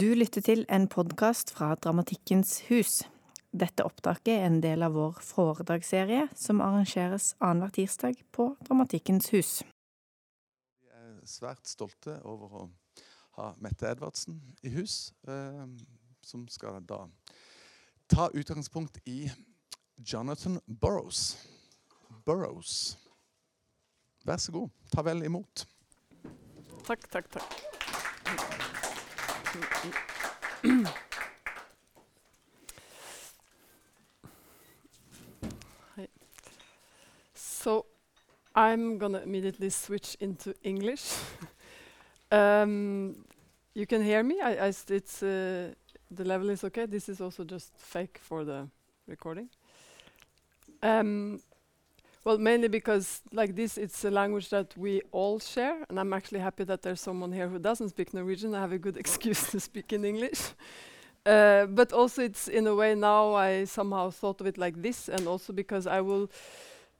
Du lytter til en podkast fra Dramatikkens hus. Dette opptaket er en del av vår foredragsserie som arrangeres annenhver tirsdag på Dramatikkens hus. Vi er svært stolte over å ha Mette Edvardsen i hus, eh, som skal da ta utgangspunkt i Jonathan Burrows. Burrows. Vær så god, ta vel imot. Takk, takk, takk. So I'm gonna immediately switch into English. um, you can hear me. It's uh, the level is okay. This is also just fake for the recording. Um, well, mainly because like this, it's a language that we all share, and I'm actually happy that there's someone here who doesn't speak Norwegian. I have a good excuse to speak in English. Uh, but also, it's in a way now I somehow thought of it like this, and also because I will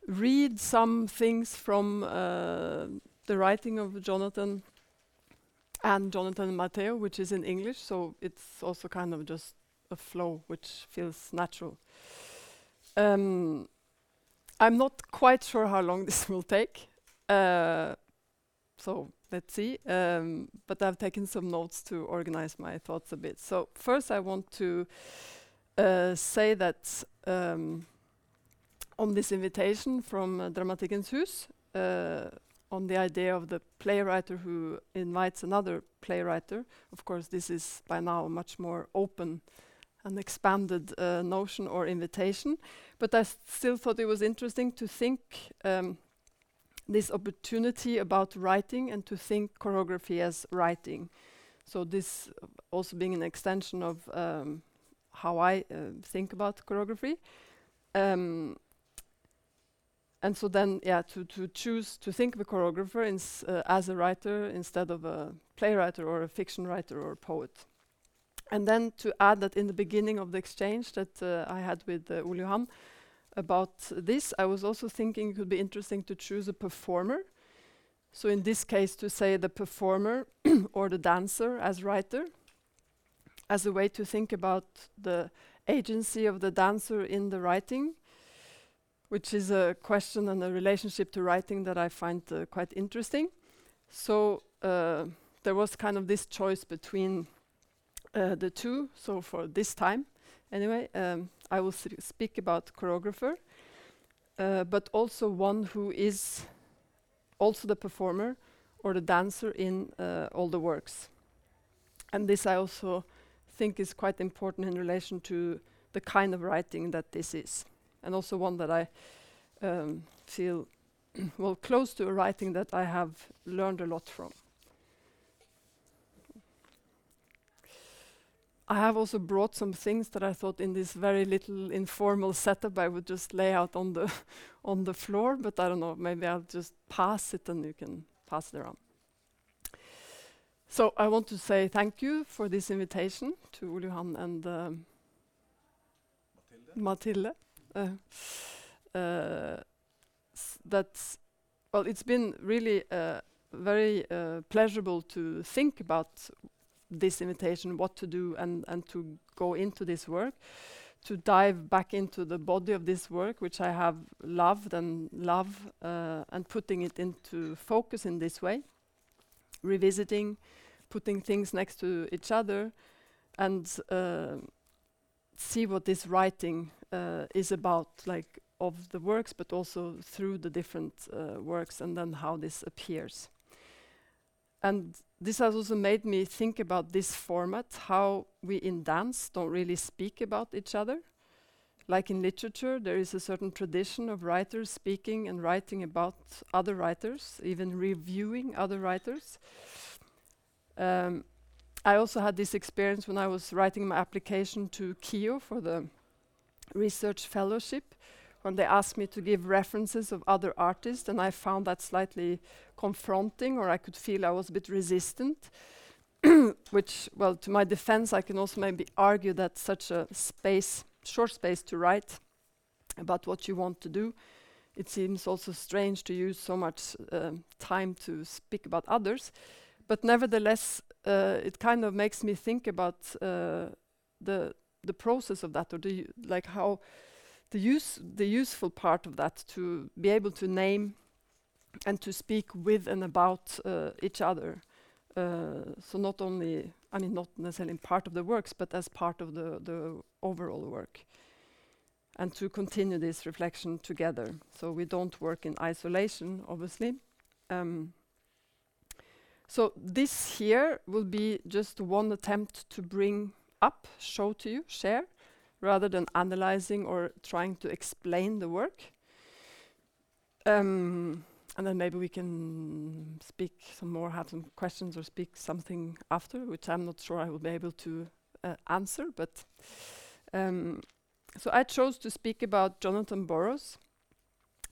read some things from uh, the writing of Jonathan and Jonathan and Matteo, which is in English, so it's also kind of just a flow which feels natural. Um, I'm not quite sure how long this will take, uh, so let's see. Um, but I've taken some notes to organize my thoughts a bit. So first, I want to uh, say that um, on this invitation from uh, Dramatikkens Hus, uh, on the idea of the playwright who invites another playwright. Of course, this is by now much more open and expanded uh, notion or invitation. But I still thought it was interesting to think um, this opportunity about writing and to think choreography as writing. So this uh, also being an extension of um, how I uh, think about choreography. Um, and so then, yeah, to, to choose to think of a choreographer uh, as a writer instead of a playwright or a fiction writer or a poet. And then to add that in the beginning of the exchange that uh, I had with uh, Ole about this, I was also thinking it could be interesting to choose a performer. So in this case, to say the performer or the dancer as writer, as a way to think about the agency of the dancer in the writing, which is a question and a relationship to writing that I find uh, quite interesting. So uh, there was kind of this choice between uh, the two. So for this time, anyway, um, I will speak about choreographer, uh, but also one who is also the performer or the dancer in uh, all the works. And this I also think is quite important in relation to the kind of writing that this is, and also one that I um, feel well close to a writing that I have learned a lot from. I have also brought some things that I thought in this very little informal setup I would just lay out on the on the floor, but I don't know, maybe I'll just pass it and you can pass it around. So I want to say thank you for this invitation to Ole Johan and um, Mathilde. Uh, uh, that's well, it's been really uh, very uh, pleasurable to think about this invitation, what to do, and and to go into this work, to dive back into the body of this work, which I have loved and love, uh, and putting it into focus in this way, revisiting, putting things next to each other, and uh, see what this writing uh, is about, like of the works, but also through the different uh, works, and then how this appears. And this has also made me think about this format, how we in dance don't really speak about each other. Like in literature, there is a certain tradition of writers speaking and writing about other writers, even reviewing other writers. Um, I also had this experience when I was writing my application to KHiO for the research fellowship, when they asked me to give references of other artists, and I found that slightly confronting, or I could feel I was a bit resistant. Which, well, to my defense, I can also maybe argue that such a space, short space to write about what you want to do, it seems also strange to use so much um, time to speak about others. But nevertheless, uh, it kind of makes me think about uh, the the process of that, or the like how the use the useful part of that to be able to name and to speak with and about uh, each other. Uh, so not only, I mean, not necessarily in part of the works, but as part of the the overall work, and to continue this reflection together. So we don't work in isolation, obviously. Um, so this here will be just one attempt to bring up, show to you, share, rather than analyzing or trying to explain the work. Um, and then maybe we can speak some more, have some questions, or speak something after, which I'm not sure I will be able to uh, answer. But um, so I chose to speak about Jonathan Burrows,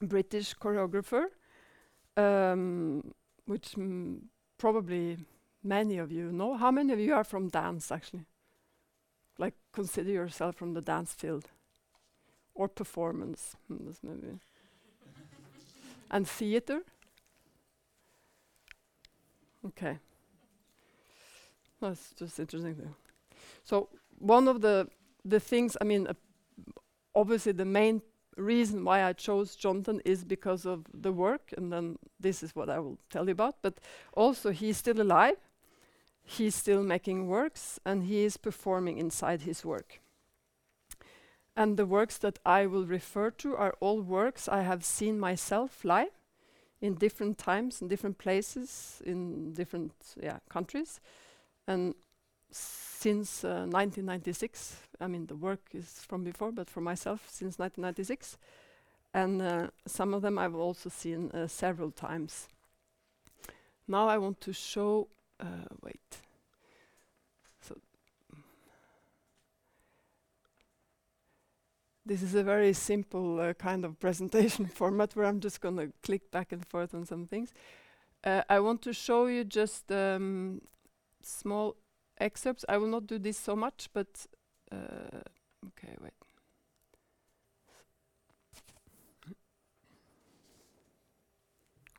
British choreographer, um, which probably many of you know. How many of you are from dance, actually? Consider yourself from the dance field or performance. Hmm, that's maybe. and theater? Okay. That's just interesting. So, one of the, the things, I mean, uh, obviously, the main reason why I chose Jonathan is because of the work, and then this is what I will tell you about. But also, he's still alive, he's still making works, and he is performing inside his work. And the works that I will refer to are all works I have seen myself live in different times, in different places, in different yeah, countries. And since uh, 1996, I mean, the work is from before, but for myself, since 1996. And uh, some of them I've also seen uh, several times. Now I want to show, uh, wait. So this is a very simple uh, kind of presentation format where I'm just going to click back and forth on some things. Uh, I want to show you just um, small excerpts. I will not do this so much, but uh, okay, wait.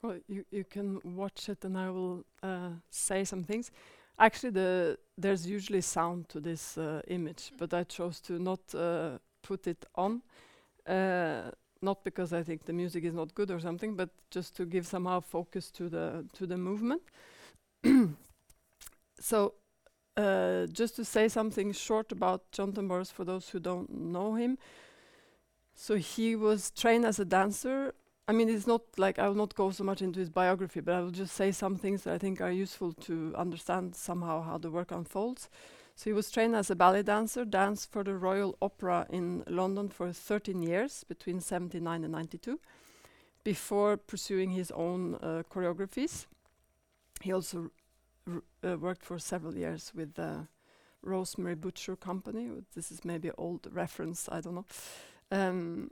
Well, you you can watch it, and I will uh, say some things. Actually, the there's usually sound to this uh, image, but I chose to not uh, put it on. Uh, not because I think the music is not good or something, but just to give somehow focus to the to the movement. so uh, just to say something short about Jonathan Burrows for those who don't know him. So he was trained as a dancer. I mean, it's not like I will not go so much into his biography, but I will just say some things that I think are useful to understand somehow how the work unfolds. So he was trained as a ballet dancer, danced for the Royal Opera in London for 13 years, between 79 and 92, before pursuing his own uh, choreographies. He also uh, worked for several years with the Rosemary Butcher Company. This is maybe old reference, I don't know. Um,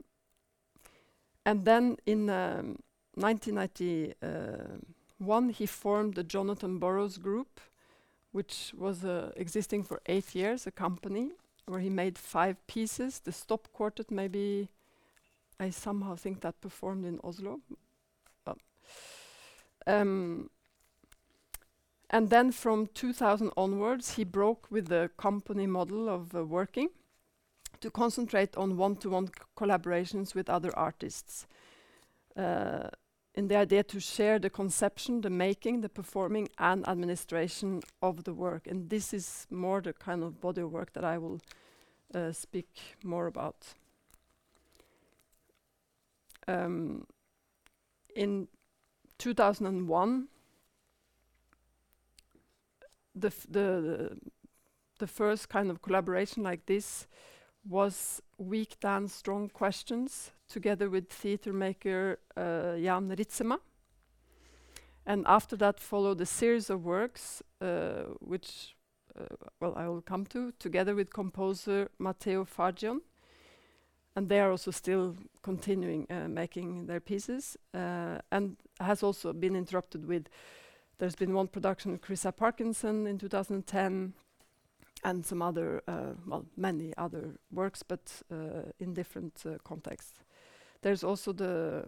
and then in um, 1991, he formed the Jonathan Burrows Group, which was uh, existing for eight years, a company where he made five pieces. The Stop Quartet, maybe I somehow think that performed in Oslo. Um, and then from 2000 onwards, he broke with the company model of uh, working to concentrate on one-to-one collaborations with other artists. Uh, in the idea to share the conception, the making, the performing, and administration of the work. And this is more the kind of body of work that I will uh, speak more about. Um, in 2001, the, the the first kind of collaboration like this was Weak Dance Strong Questions together with theater maker uh, Jan Ritsema. And after that followed a series of works, uh, which, uh, well, I will come to, together with composer Matteo Fargion. And they are also still continuing uh, making their pieces, uh, and has also been interrupted with there's been one production with Chrissa Parkinson in 2010, and some other, uh, well, many other works, but uh, in different uh, contexts. There's also the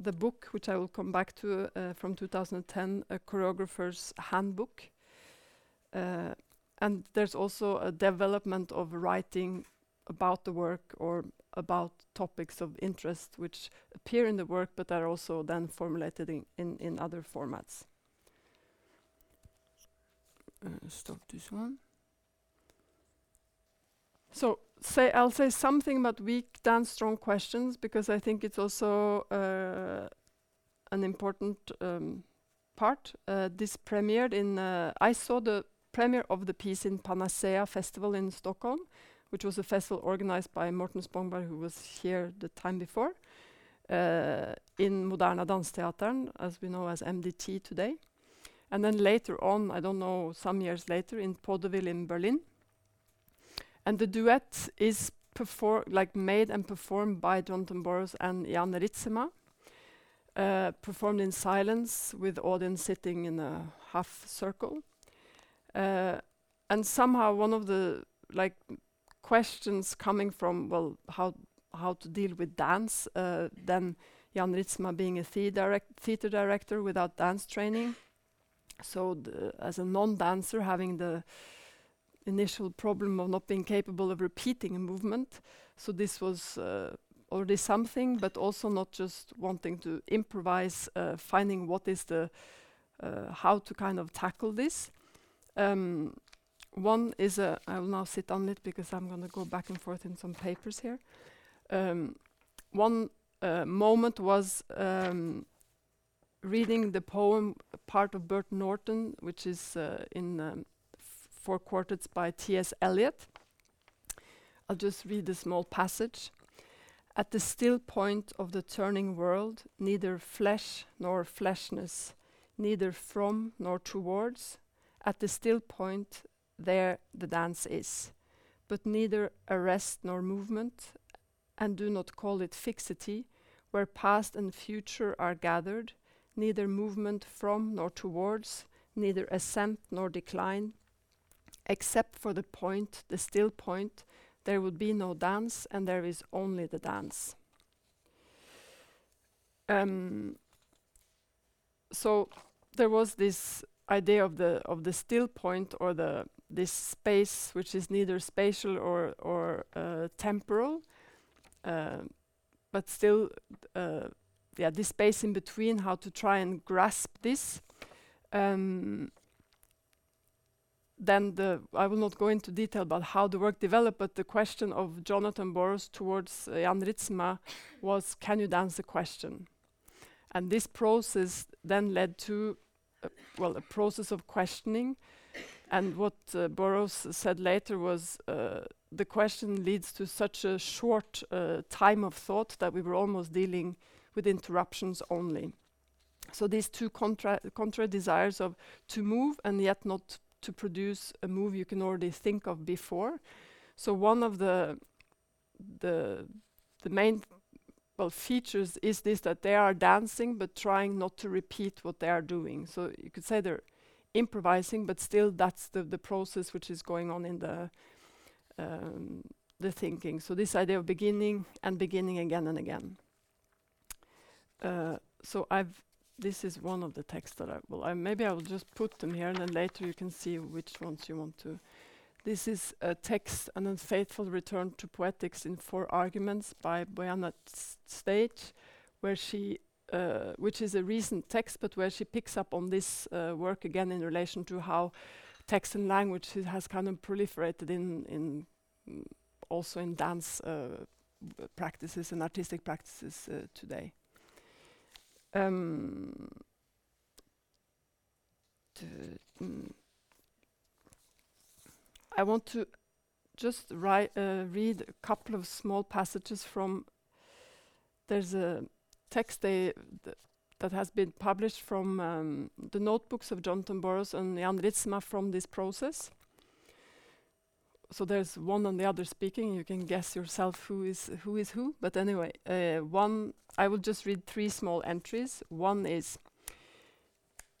the book, which I will come back to, uh, from 2010, a choreographer's handbook, Uh, and there's also a development of writing about the work or about topics of interest which appear in the work but are also then formulated in, in, in other formats. Uh, stop this one. So say I'll say something about weak dance strong questions because I think it's also uh, an important um, part. Uh, this premiered in uh, I saw the premiere of the piece in Panacea Festival in Stockholm, which was a festival organized by Mårten Spångberg, who was here the time before, uh, in Moderna Dansteatern, as we know as MDT today. And then later on, I don't know, some years later, in Vaudeville in Berlin. And the duet is like made and performed by Jonathan Burrows and Jan Ritsema, uh, performed in silence with audience sitting in a half circle. Uh, and somehow one of the like questions coming from well how how to deal with dance uh, then Jan Ritsema being a theater, direct theater director without dance training so as a non-dancer having the initial problem of not being capable of repeating a movement so this was uh, already something but also not just wanting to improvise uh, finding what is the uh, how to kind of tackle this um, one is a, I will now sit on it because I'm going to go back and forth in some papers here. Um, one uh, moment was um, reading the poem part of Burnt Norton, which is uh, in um, four quartets by T.S. Eliot. I'll just read a small passage. At the still point of the turning world, neither flesh nor fleshness, neither from nor towards, at the still point, there the dance is, but neither arrest nor movement, and do not call it fixity, where past and future are gathered, neither movement from nor towards, neither ascent nor decline. Except for the point, the still point, there would be no dance, and there is only the dance. Um, so there was this idea of the of the still point or the this space which is neither spatial or or uh, temporal, uh, but still, uh, yeah, this space in between. How to try and grasp this. Um, then the I will not go into detail about how the work developed, but the question of Jonathan Burrows towards uh, Jan Ritsema was, "Can you dance a question?" And this process then led to well, a process of questioning. And what uh, Burrows said later was uh, the question leads to such a short uh, time of thought that we were almost dealing with interruptions only. So these two contra, contra desires of to move and yet not to produce a move you can already think of before. So one of the the the main well features is this that they are dancing but trying not to repeat what they are doing. So you could say they're improvising but still that's the the process which is going on in the um, the thinking. So this idea of beginning and beginning again and again. Uh, so I've this is one of the texts that I will. I maybe I will just put them here and then later you can see which ones you want to this is a text, An Unfaithful Return to Poetics in Four Arguments by Bojana Stege, where she, uh, which is a recent text, but where she picks up on this uh, work again in relation to how text and language has kind of proliferated in, in mm, also in dance uh, practices and artistic practices uh, today. Um, mm, I want to just uh, read a couple of small passages from. There's a text th that has been published from um, the notebooks of Jonathan Burrows and Jan Ritsema from this process. So there's one and the other speaking. You can guess yourself who is who is who. But anyway, uh, one I will just read three small entries. One is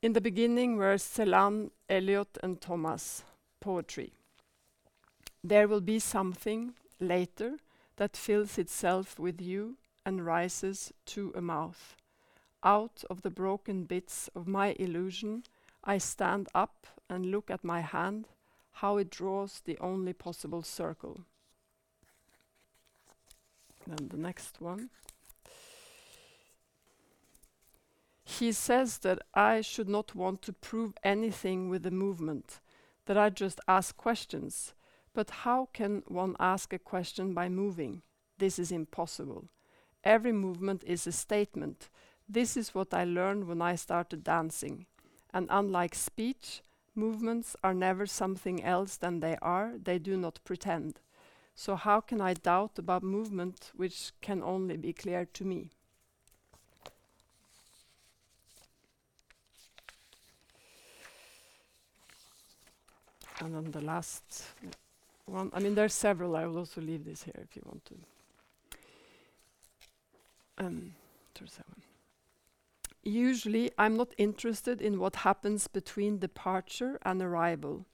in the beginning were Celan, Eliot, and Thomas poetry. There will be something later that fills itself with you and rises to a mouth. Out of the broken bits of my illusion, I stand up and look at my hand, how it draws the only possible circle. Then the next one. He says that I should not want to prove anything with the movement, that I just ask questions. But how can one ask a question by moving? This is impossible. Every movement is a statement. This is what I learned when I started dancing. And unlike speech, movements are never something else than they are, they do not pretend. So, how can I doubt about movement which can only be clear to me? And then the last one, I mean, there are several, I will also leave this here if you want to. Um, Usually, I'm not interested in what happens between departure and arrival.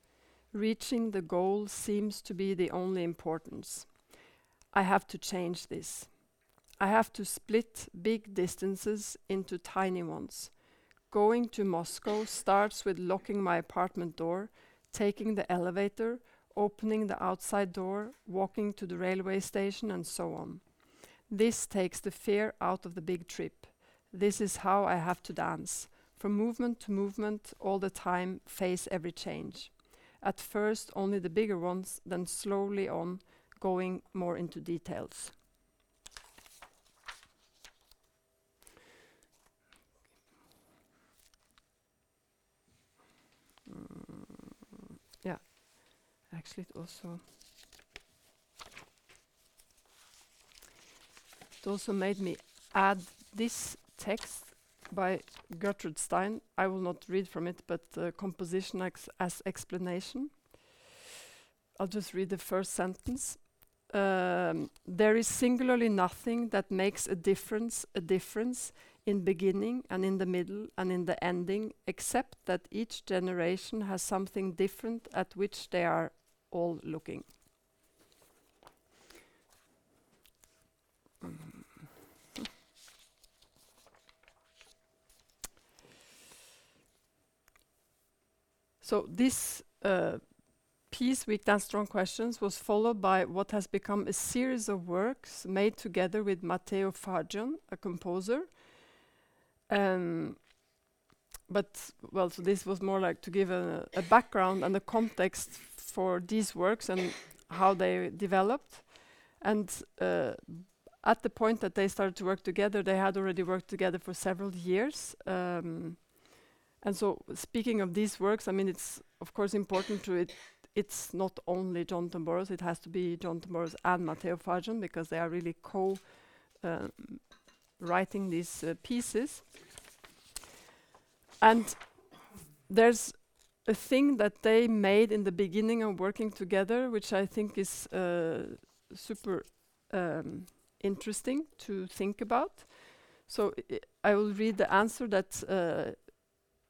Reaching the goal seems to be the only importance. I have to change this. I have to split big distances into tiny ones. Going to Moscow starts with locking my apartment door, taking the elevator, opening the outside door, walking to the railway station, and so on. This takes the fear out of the big trip. This is how I have to dance. From movement to movement, all the time, face every change. At first, only the bigger ones, then slowly on, going more into details. Mm, yeah, actually, it also. It also made me add this text by Gertrude Stein. I will not read from it, but uh, composition ex as explanation. I'll just read the first sentence. Um, there is singularly nothing that makes a difference a difference in beginning and in the middle and in the ending, except that each generation has something different at which they are all looking. So this uh, piece, Weak Dance Strong Questions, was followed by what has become a series of works made together with Matteo Fargion, a composer. Um, but, well, so this was more like to give a, a background and a context for these works and how they developed. And uh, at the point that they started to work together, they had already worked together for several years. Um, and so, speaking of these works, I mean, it's of course important to it. It's not only Jonathan Burrows; it has to be Jonathan Burrows and Matteo Fargion because they are really co-writing uh, these uh, pieces. And there's a thing that they made in the beginning of working together, which I think is uh, super um, interesting to think about. So I will read the answer that uh,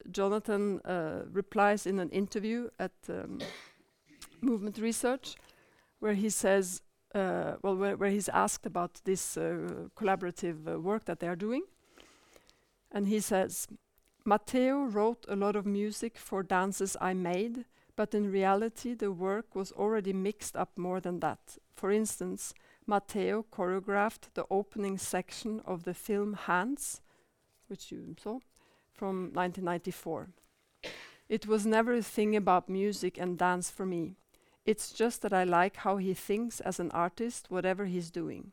Jonathan uh, replies in an interview at um, Movement Research, where he says, uh, well, where, where, he's asked about this uh, collaborative uh, work that they are doing. And he says, Matteo wrote a lot of music for dances I made, but in reality, the work was already mixed up more than that. For instance, Matteo choreographed the opening section of the film Hands, which you saw, from 1994. It was never a thing about music and dance for me. It's just that I like how he thinks as an artist, whatever he's doing.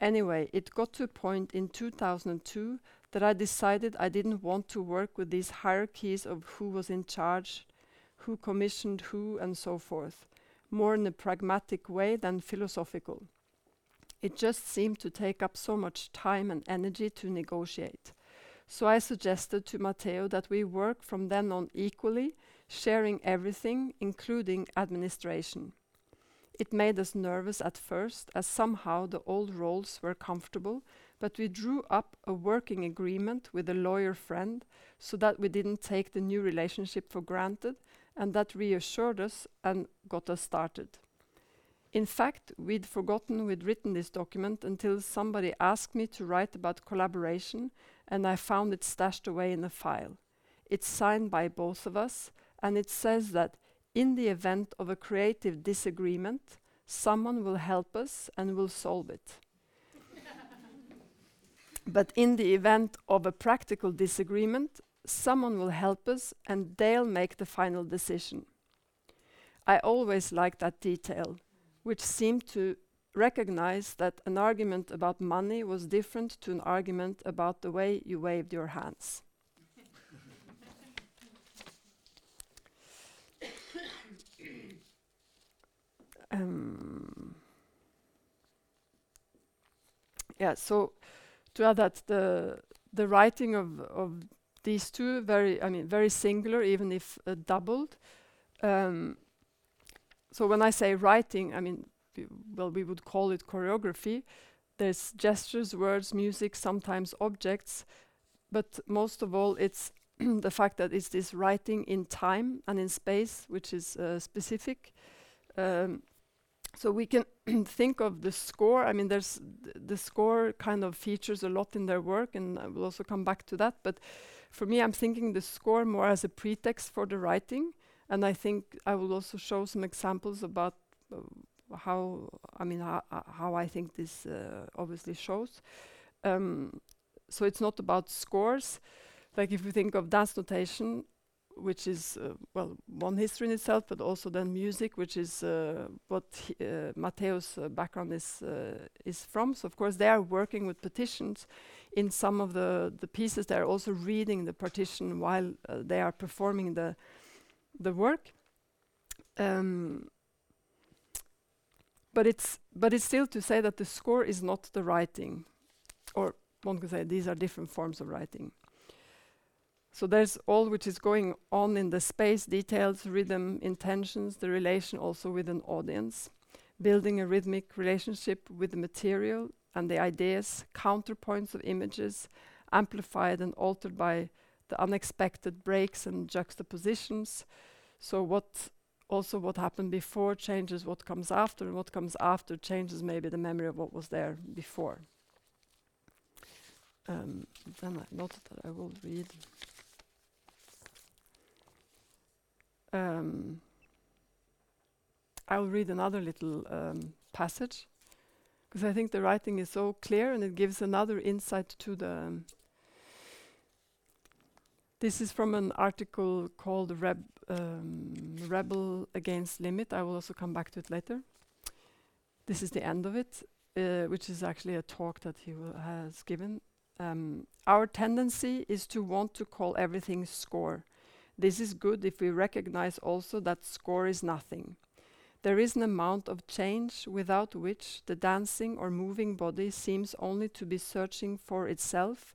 Anyway, it got to a point in 2002 that I decided I didn't want to work with these hierarchies of who was in charge, who commissioned who, and so forth, more in a pragmatic way than philosophical. It just seemed to take up so much time and energy to negotiate. So I suggested to Matteo that we work from then on equally, sharing everything, including administration. It made us nervous at first, as somehow the old roles were comfortable, but we drew up a working agreement with a lawyer friend so that we didn't take the new relationship for granted, and that reassured us and got us started. In fact, we'd forgotten we'd written this document until somebody asked me to write about collaboration and I found it stashed away in a file. It's signed by both of us, and it says that in the event of a creative disagreement, someone will help us and will solve it. but in the event of a practical disagreement, someone will help us and they'll make the final decision. I always liked that detail, which seemed to recognize that an argument about money was different to an argument about the way you waved your hands. um, yeah, so to add that the the writing of of these two very, I mean, very singular, even if uh, doubled. Um, so when I say writing, I mean, well, we would call it choreography. There's gestures, words, music, sometimes objects, but most of all, it's the fact that it's this writing in time and in space, which is uh, specific. Um, so we can think of the score. I mean, there's th the score kind of features a lot in their work, and I will also come back to that. But for me, I'm thinking the score more as a pretext for the writing, and I think I will also show some examples about uh, how I mean how, I think this uh, obviously shows. Um, so it's not about scores. Like if you think of dance notation, which is uh, well one history in itself, but also then music, which is uh, what uh, Matteo's uh, background is is from. So of course they are working with partitions. In some of the the pieces, they are also reading the partition while they are performing the the work. Um, but it's but it's still to say that the score is not the writing, or one could say these are different forms of writing. So there's all which is going on in the space, details, rhythm, intentions, the relation also with an audience, building a rhythmic relationship with the material and the ideas, counterpoints of images, amplified and altered by the unexpected breaks and juxtapositions. So what also what happened before changes what comes after, and what comes after changes maybe the memory of what was there before. Um, then I noted that I will read. Um, I'll read another little um, passage because I think the writing is so clear and it gives another insight to the um, this is from an article called Reb um, Rebel Against Limit. I will also come back to it later. This is the end of it, uh, which is actually a talk that he has given. Um, our tendency is to want to call everything score. This is good if we recognize also that score is nothing. There is an amount of change without which the dancing or moving body seems only to be searching for itself,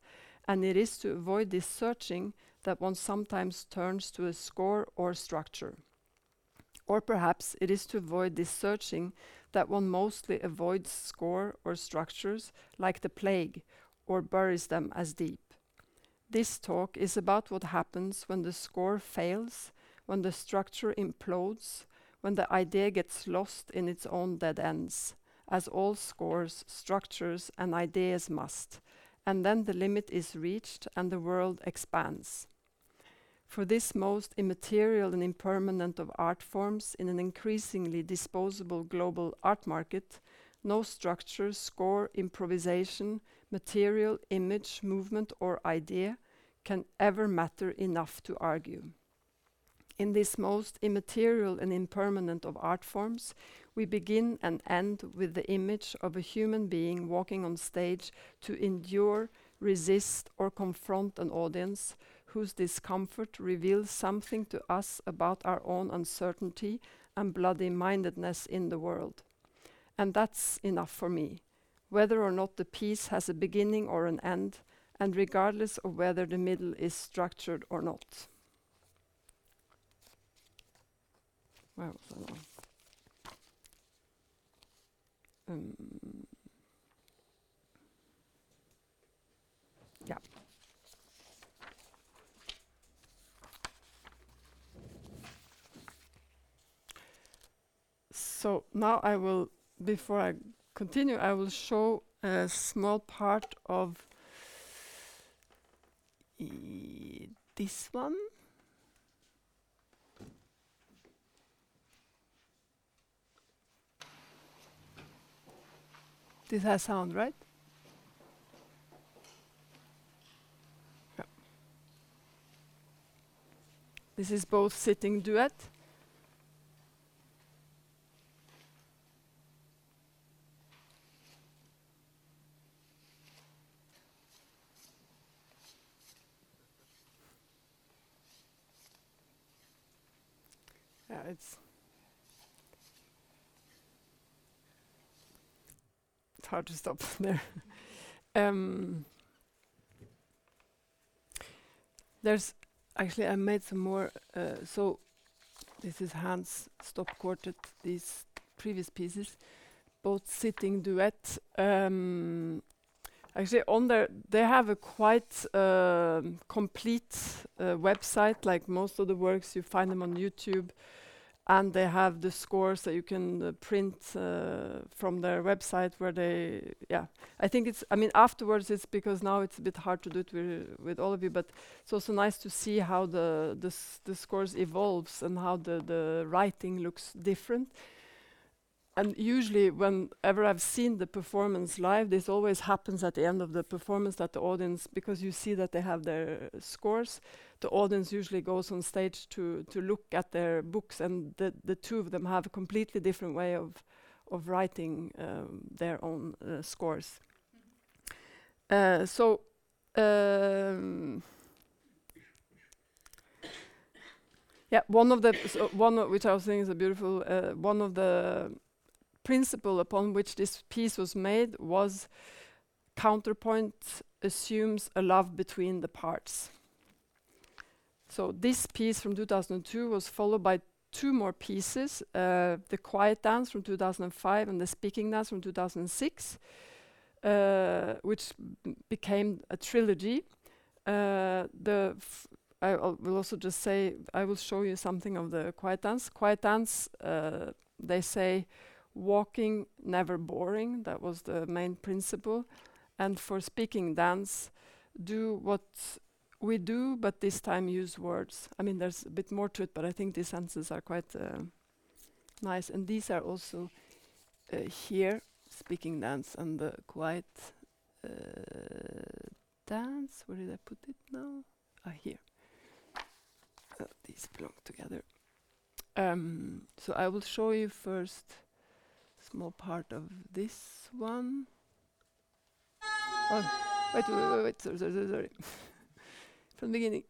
and it is to avoid this searching that one sometimes turns to a score or structure. Or perhaps it is to avoid this searching that one mostly avoids score or structures like the plague or buries them as deep. This talk is about what happens when the score fails, when the structure implodes, when the idea gets lost in its own dead ends, as all scores, structures, and ideas must, and then the limit is reached and the world expands. For this most immaterial and impermanent of art forms in an increasingly disposable global art market, no structure, score, improvisation, material, image, movement, or idea can ever matter enough to argue. In this most immaterial and impermanent of art forms, we begin and end with the image of a human being walking on stage to endure, resist, or confront an audience whose discomfort reveals something to us about our own uncertainty and bloody mindedness in the world. And that's enough for me, whether or not the piece has a beginning or an end, and regardless of whether the middle is structured or not. Where was I now? Um, yeah. So now I will, before I continue, I will show a small part of this one. This has sound, right? This is both sitting duet. Yeah, it's hard to stop there. um, there's actually I made some more. Uh, so this is Hans stop quartet. These previous pieces, both sitting duet. Um, actually, on there they have a quite um complete uh, website. Like most of the works, you find them on YouTube and they have the scores that you can uh, print uh, from their website where they yeah. I think it's i mean afterwards it's because now it's a bit hard to do it with, with all of you but it's also nice to see how the the, the scores evolves and how the the writing looks different and usually whenever i've seen the performance live this always happens at the end of the performance that the audience because you see that they have their scores the audience usually goes on stage to to look at their books and the the two of them have a completely different way of of writing um, their own uh, scores. Uh, so um, yeah one of the so one which i was saying is a beautiful uh, one of the principle upon which this piece was made was counterpoint assumes a love between the parts. So this piece from 2002 was followed by two more pieces, uh, the quiet dance from 2005 and the speaking dance from 2006, uh, which became a trilogy. Uh, the I will also just say I will show you something of the quiet dance. Quiet dance, uh, they say walking never boring that was the main principle. And for speaking dance do what we do but this time use words. I mean there's a bit more to it but i think these sentences are quite uh, nice. And these are also uh, here speaking dance and the quiet uh, dance. Where did i put it now? Ah here. Uh, these belong together. Um, so i will show you first small part of this one. Oh, wait, wait, wait, wait, sorry, sorry, sorry, sorry. From the beginning.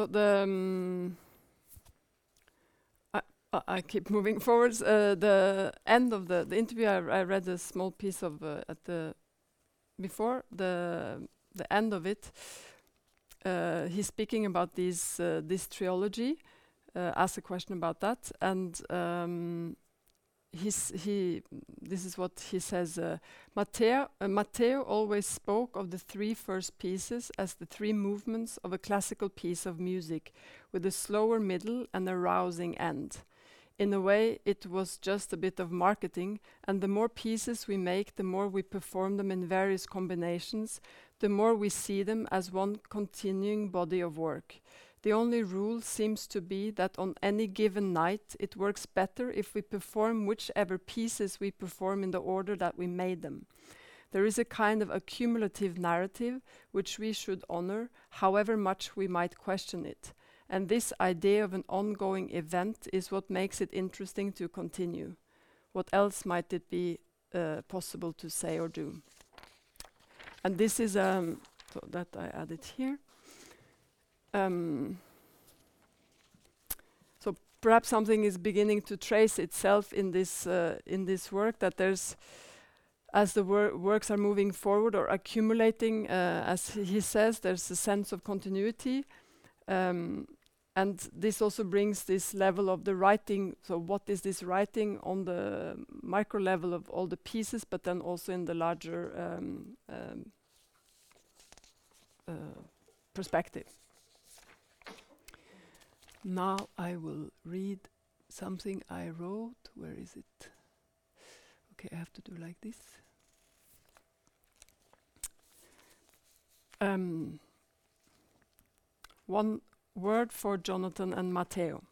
So the um, I, I keep moving forwards. Uh, the end of the the interview, I, I read a small piece of uh, at the before the the end of it. Uh, he's speaking about these uh, this trilogy uh, asked a question about that, and um, he's, he this is what he says. Uh, Matteo, uh, Matteo always spoke of the three first pieces as the three movements of a classical piece of music, with a slower middle and a rousing end. In a way, it was just a bit of marketing, and the more pieces we make, the more we perform them in various combinations, the more we see them as one continuing body of work. The only rule seems to be that on any given night it works better if we perform whichever pieces we perform in the order that we made them. There is a kind of accumulative narrative which we should honor, however much we might question it. And this idea of an ongoing event is what makes it interesting to continue. What else might it be uh, possible to say or do? And this is um, so that I added here. Um, so perhaps something is beginning to trace itself in this uh, in this work that there's as the wor works are moving forward or accumulating, uh, as he says, there's a sense of continuity. Um, and this also brings this level of the writing. So, what is this writing on the micro level of all the pieces, but then also in the larger um, um, uh, perspective? Now I will read something I wrote. Where is it? Okay, I have to do like this. Um, one word for Jonathan and Matteo.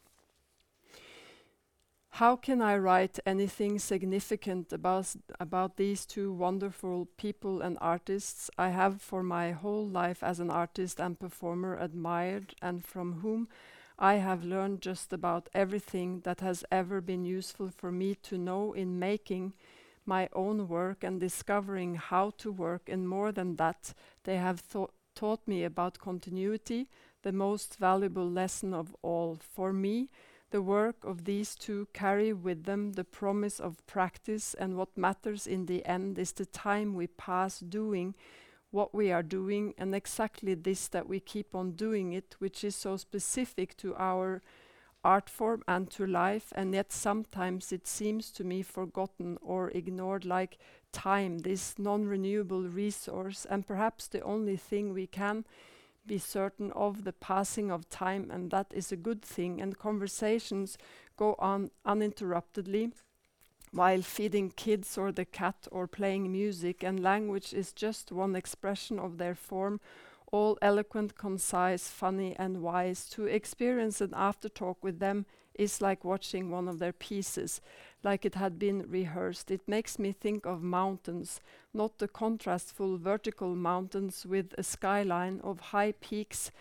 How can I write anything significant about, about these two wonderful people and artists I have for my whole life as an artist and performer admired and from whom I have learned just about everything that has ever been useful for me to know in making my own work and discovering how to work, and more than that, they have taught me about continuity, the most valuable lesson of all. For me, the work of these two carry with them the promise of practice, and what matters in the end is the time we pass doing what we are doing, and exactly this that we keep on doing it, which is so specific to our art form and to life, and yet sometimes it seems to me forgotten or ignored like time, this non renewable resource, and perhaps the only thing we can be certain of the passing of time, and that is a good thing. And conversations go on uninterruptedly while feeding kids or the cat or playing music, and language is just one expression of their form, all eloquent, concise, funny, and wise. To experience an after talk with them is like watching one of their pieces, like it had been rehearsed. It makes me think of mountains, not the contrastful vertical mountains with a skyline of high peaks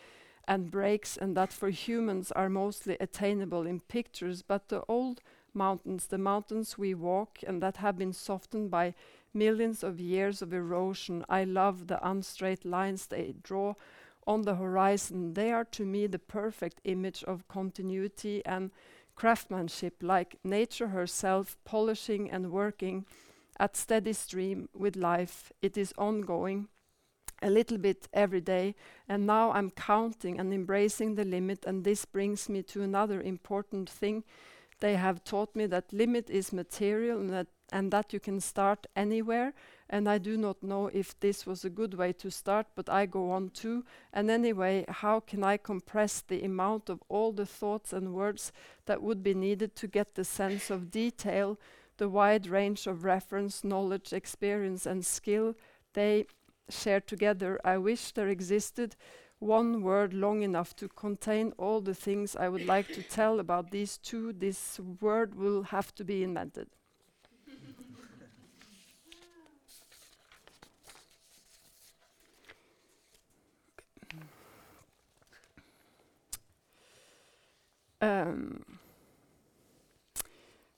and breaks, and that for humans are mostly attainable in pictures, but the old mountains, the mountains we walk, and that have been softened by millions of years of erosion. I love the unstraight lines they draw on the horizon. They are to me the perfect image of continuity and craftsmanship, like nature herself polishing and working at steady stream with life. It is ongoing a little bit every day, and now I'm counting and embracing the limit, and this brings me to another important thing they have taught me that limit is material and that, and that you can start anywhere. And I do not know if this was a good way to start, but I go on too. And anyway, how can I compress the amount of all the thoughts and words that would be needed to get the sense of detail, the wide range of reference, knowledge, experience, and skill they share together? I wish there existed one word long enough to contain all the things I would like to tell about these two, this word will have to be invented. um,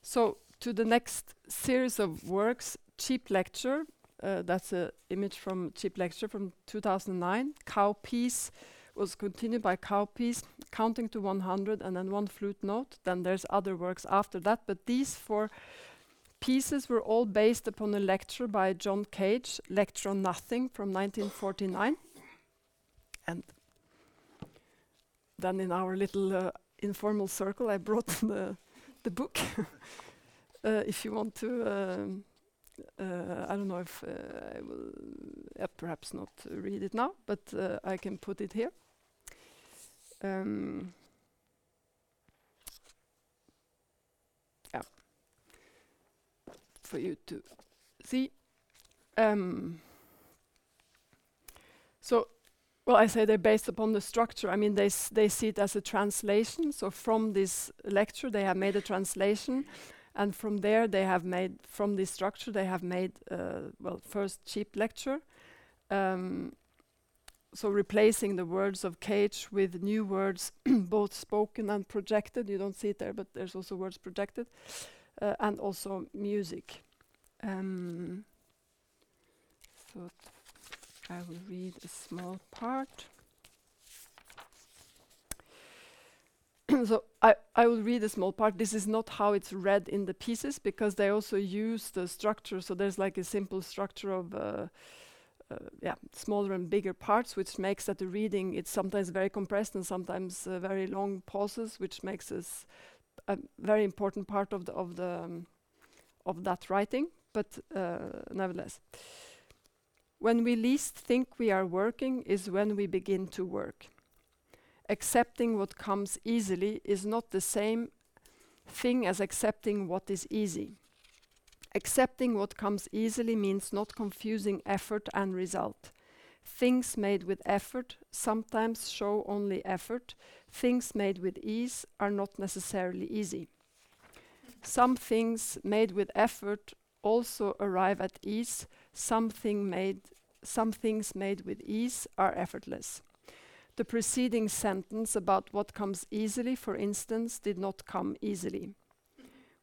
so, to the next series of works, Cheap Lecture, uh, that's an image from Cheap Lecture from 2009. Cow piece was continued by cow piece, counting to 100 and then one flute note. Then there's other works after that, but these four pieces were all based upon a lecture by John Cage, Lecture on Nothing from 1949. And then in our little uh, informal circle, I brought the, the book. uh, if you want to um, uh, I don't know if uh, I will uh, perhaps not read it now, but I can put it here. Um, yeah, for you to see. Um, so, well, I say they're based upon the structure. I mean, they they see it as a translation. So from this lecture, they have made a translation and from there they have made from this structure they have made uh, well first cheap lecture um, so replacing the words of cage with new words both spoken and projected. You don't see it there but there's also words projected uh, and also music. Um, so I will read a small part so I, I will read a small part. This is not how it's read in the pieces because they also use the structure. So there's like a simple structure of uh, uh, yeah smaller and bigger parts, which makes that the reading it's sometimes very compressed and sometimes uh, very long pauses, which makes us a very important part of the of the um, of that writing. But uh, nevertheless, when we least think we are working is when we begin to work accepting what comes easily is not the same thing as accepting what is easy. Accepting what comes easily means not confusing effort and result. Things made with effort sometimes show only effort. Things made with ease are not necessarily easy. Some things made with effort also arrive at ease. Something made, some things made with ease are effortless. The preceding sentence about what comes easily, for instance, did not come easily.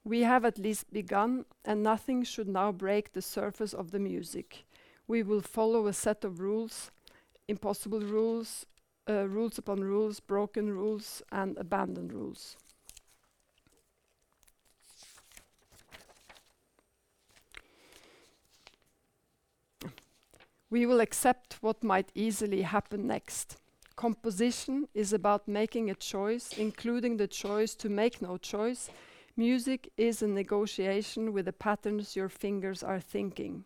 We have at least begun, and nothing should now break the surface of the music. We will follow a set of rules, impossible rules, uh, rules upon rules, broken rules, and abandoned rules. We will accept what might easily happen next. Composition is about making a choice, including the choice to make no choice. Music is a negotiation with the patterns your fingers are thinking.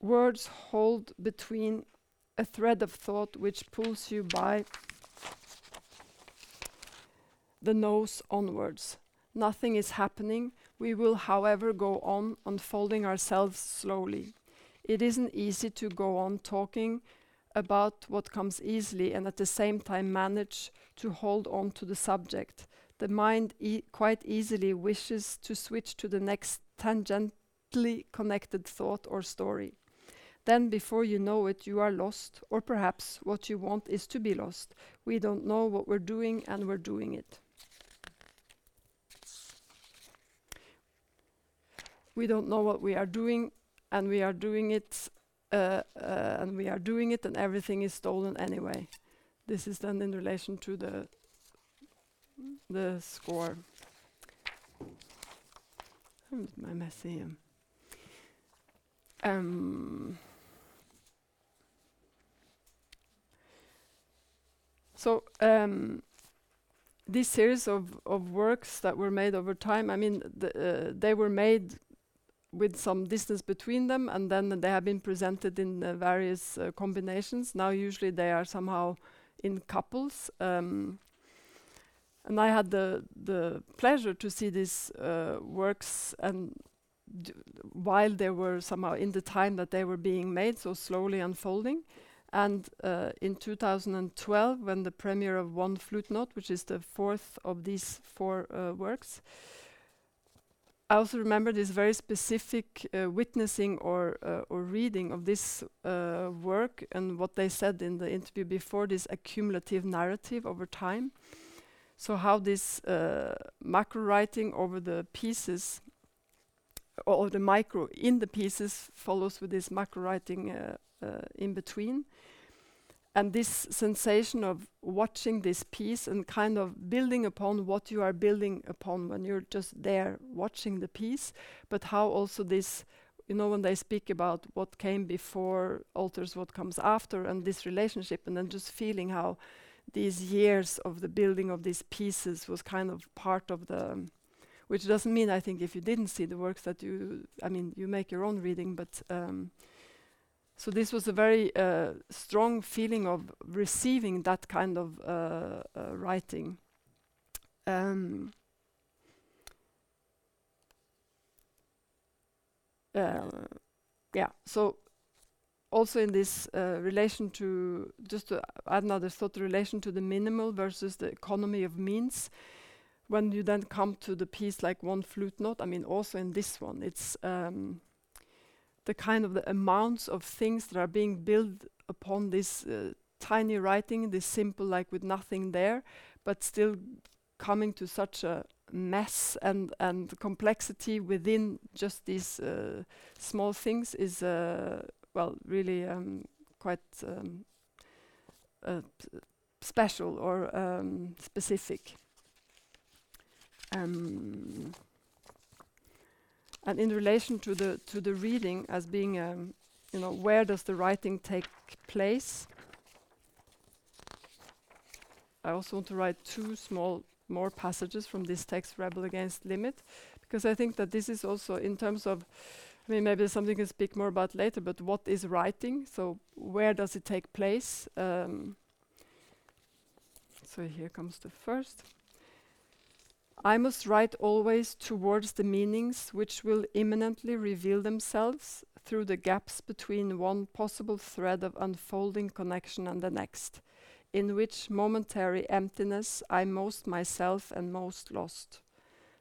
Words hold between a thread of thought which pulls you by the nose onwards. Nothing is happening. We will, however, go on unfolding ourselves slowly. It isn't easy to go on talking about what comes easily and at the same time manage to hold on to the subject. The mind e quite easily wishes to switch to the next tangentially connected thought or story. Then, before you know it, you are lost, or perhaps what you want is to be lost. We don't know what we're doing, and we're doing it. We don't know what we are doing, and we are doing it uh, uh, and we are doing it, and everything is stolen anyway. This is then in relation to the the score. my messy. Um, so um, this series of, of works that were made over time, I mean, uh, they were made with some distance between them, and then they have been presented in uh, various uh, combinations. Now, usually they are somehow in couples. Um, and I had the the pleasure to see these uh, works and while they were somehow in the time that they were being made, so slowly unfolding. And uh, in 2012, when the premiere of One Flute Note, which is the fourth of these four uh, works, I also remember this very specific uh, witnessing or uh, or reading of this uh, work and what they said in the interview before this accumulative narrative over time. So how this uh, macro writing over the pieces or the micro in the pieces follows with this macro writing uh, uh, in between and this sensation of watching this piece and kind of building upon what you are building upon when you're just there watching the piece, but how also this, you know, when they speak about what came before alters what comes after and this relationship, and then just feeling how these years of the building of these pieces was kind of part of the. Which doesn't mean I think if you didn't see the works that you, I mean, you make your own reading, but um, so this was a very uh, strong feeling of receiving that kind of uh, uh, writing. Um, uh, yeah, so also in this uh, relation to, just to add another thought, relation to the minimal versus the economy of means, when you then come to the piece like one flute note, I mean also in this one, it's um, the kind of the amounts of things that are being built upon this uh, tiny writing, this simple, like with nothing there, but still coming to such a mess and and complexity within just these uh, small things is uh, well really um, quite um, uh, special or um, specific. Um, and in relation to the to the reading as being, um, you know, where does the writing take place? I also want to write two small more passages from this text, Rebel Against Limit, because I think that this is also in terms of, I mean, maybe something can speak more about later, but what is writing? So where does it take place? Um, so here comes the first. I must write always towards the meanings which will imminently reveal themselves through the gaps between one possible thread of unfolding connection and the next in which momentary emptiness I most myself and most lost.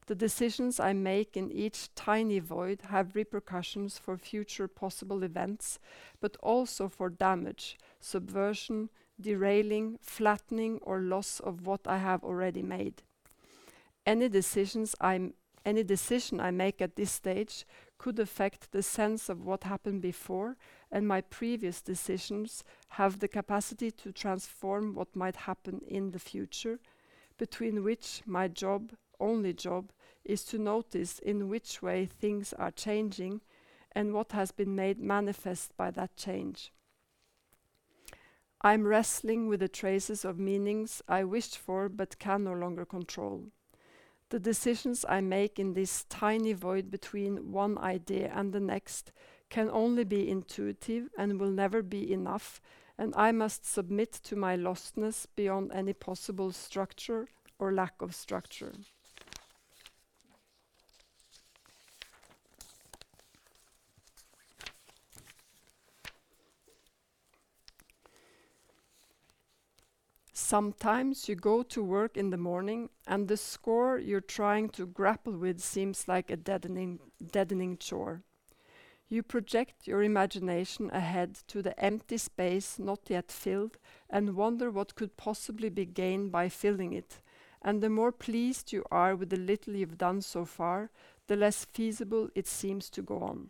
The decisions I make in each tiny void have repercussions for future possible events, but also for damage, subversion, derailing, flattening, or loss of what I have already made. Any decisions I'm any decision I make at this stage could affect the sense of what happened before, and my previous decisions have the capacity to transform what might happen in the future, between which my job, only job, is to notice in which way things are changing and what has been made manifest by that change. I'm wrestling with the traces of meanings I wished for but can no longer control. The decisions I make in this tiny void between one idea and the next can only be intuitive and will never be enough, and I must submit to my lostness beyond any possible structure or lack of structure. Sometimes you go to work in the morning and the score you're trying to grapple with seems like a deadening, deadening chore. You project your imagination ahead to the empty space not yet filled and wonder what could possibly be gained by filling it. And the more pleased you are with the little you've done so far, the less feasible it seems to go on.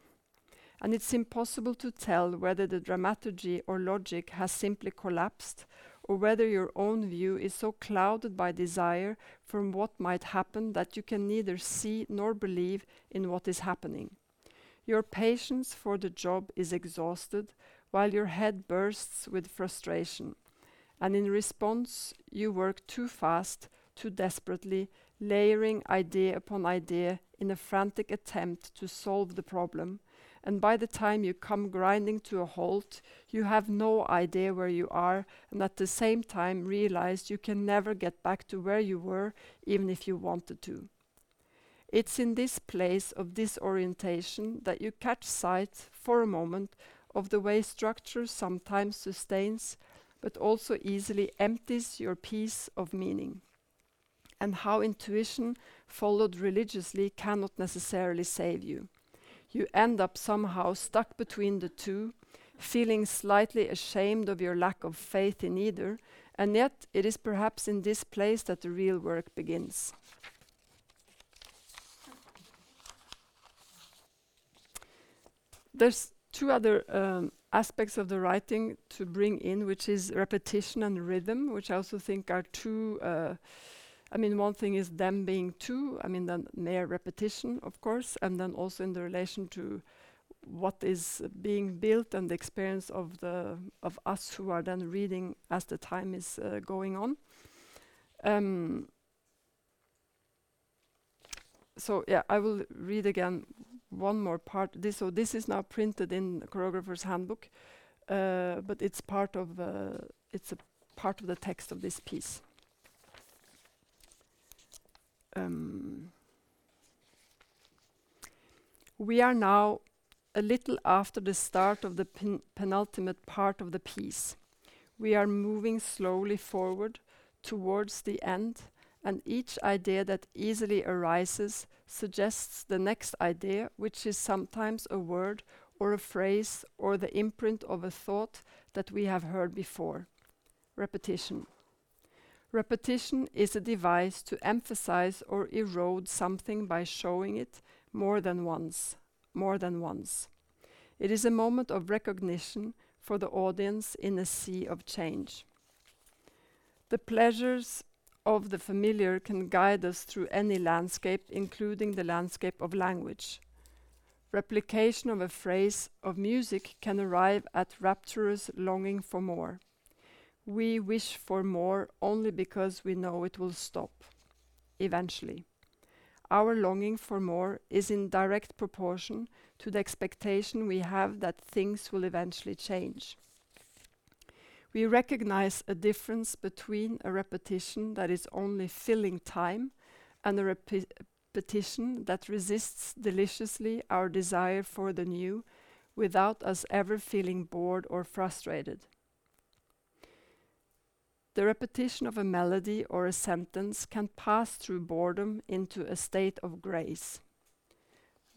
And it's impossible to tell whether the dramaturgy or logic has simply collapsed or whether your own view is so clouded by desire from what might happen that you can neither see nor believe in what is happening. Your patience for the job is exhausted, while your head bursts with frustration. And in response, you work too fast, too desperately, layering idea upon idea in a frantic attempt to solve the problem, and by the time you come grinding to a halt, you have no idea where you are, and at the same time realize you can never get back to where you were, even if you wanted to. It's in this place of disorientation that you catch sight, for a moment, of the way structure sometimes sustains, but also easily empties your piece of meaning, and how intuition, followed religiously, cannot necessarily save you you end up somehow stuck between the two, feeling slightly ashamed of your lack of faith in either, and yet it is perhaps in this place that the real work begins. There's two other um, aspects of the writing to bring in, which is repetition and rhythm, which I also think are two uh, I mean, one thing is them being two, I mean, then mere repetition, of course, and then also in the relation to what is being built and the experience of the of us who are then reading as the time is uh, going on. Um, so yeah, I will read again one more part. This so this is now printed in the choreographer's handbook, uh, but it's part of uh, it's a part of the text of this piece um, we are now a little after the start of the pen penultimate part of the piece. We are moving slowly forward towards the end, and each idea that easily arises suggests the next idea, which is sometimes a word or a phrase or the imprint of a thought that we have heard before. Repetition. Repetition is a device to emphasize or erode something by showing it more than once, more than once. It is a moment of recognition for the audience in a sea of change. The pleasures of the familiar can guide us through any landscape, including the landscape of language. Replication of a phrase of music can arrive at rapturous longing for more. We wish for more only because we know it will stop, eventually. Our longing for more is in direct proportion to the expectation we have that things will eventually change. We recognize a difference between a repetition that is only filling time and a repi- repetition that resists deliciously our desire for the new without us ever feeling bored or frustrated. The repetition of a melody or a sentence can pass through boredom into a state of grace.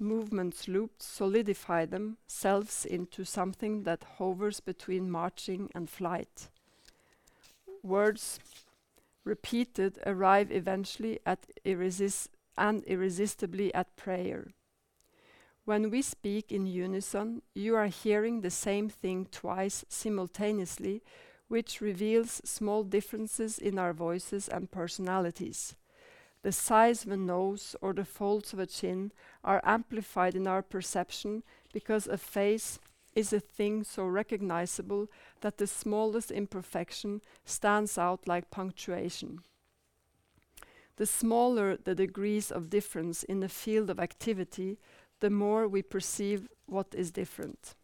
Movements looped solidify themselves into something that hovers between marching and flight. Words repeated arrive eventually at irresist and irresistibly at prayer. When we speak in unison, you are hearing the same thing twice simultaneously, which reveals small differences in our voices and personalities. The size of a nose or the folds of a chin are amplified in our perception because a face is a thing so recognizable that the smallest imperfection stands out like punctuation. The smaller the degrees of difference in the field of activity, the more we perceive what is different.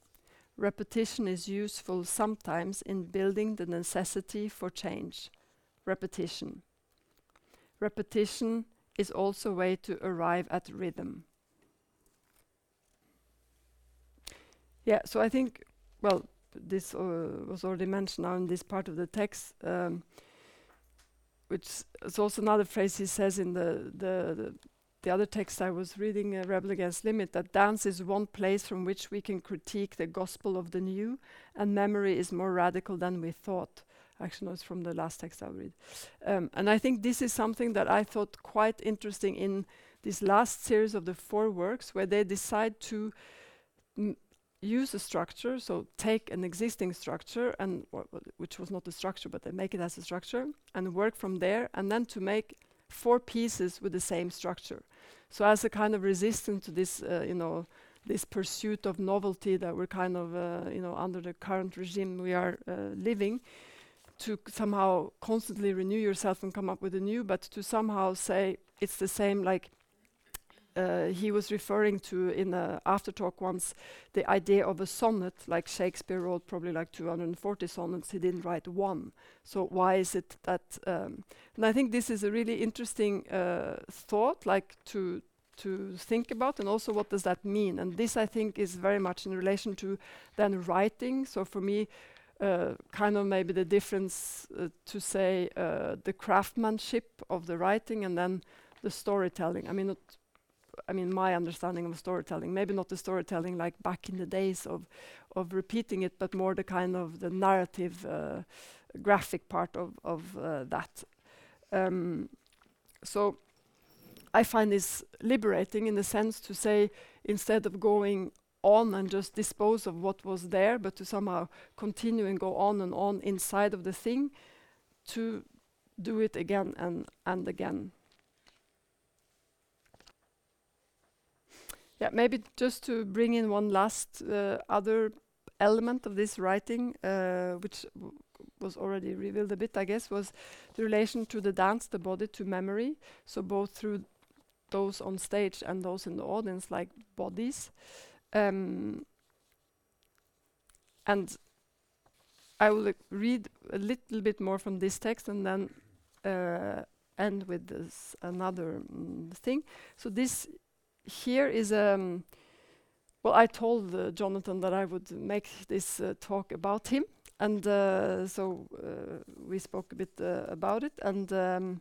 Repetition is useful sometimes in building the necessity for change. Repetition. Repetition is also a way to arrive at rhythm. Yeah, so I think, well, this uh, was already mentioned now in this part of the text, um, which is also another phrase he says in the, the, the, the other text I was reading, uh, Rebel Against Limit, that dance is one place from which we can critique the gospel of the new, and memory is more radical than we thought. Actually, no, it's from the last text I'll read. Um, and I think this is something that I thought quite interesting in this last series of the four works, where they decide to use a structure, so take an existing structure, and which was not a structure, but they make it as a structure, and work from there, and then to make four pieces with the same structure. So as a kind of resistance to this, uh, you know, this pursuit of novelty that we're kind of, uh, you know, under the current regime we are uh, living, to somehow constantly renew yourself and come up with a new, but to somehow say it's the same like uh, he was referring to in an after talk once the idea of a sonnet like shakespeare wrote probably like 240 sonnets he didn't write one. So why is it that um, and i think this is a really interesting uh, thought like to to think about and also what does that mean? And this i think is very much in relation to then writing. So for me uh, kind of maybe the difference uh, to say uh, the craftsmanship of the writing and then the storytelling. I mean, I mean my understanding of storytelling. Maybe not the storytelling like back in the days of of repeating it, but more the kind of the narrative, uh, graphic part of of uh, that. Um, so I find this liberating in the sense to say instead of going on and just dispose of what was there, but to somehow continue and go on and on inside of the thing to do it again and, and again. Yeah, maybe just to bring in one last uh, other element of this writing, uh, which was already revealed a bit, I guess, was the relation to the dance, the body to memory. So both through those on stage and those in the audience, like bodies. Um, and I will read a little bit more from this text and then uh, end with this another mm, thing. So this here is um well I told uh, Jonathan that I would make this uh, talk about him and uh, so uh, we spoke a bit uh, about it and um,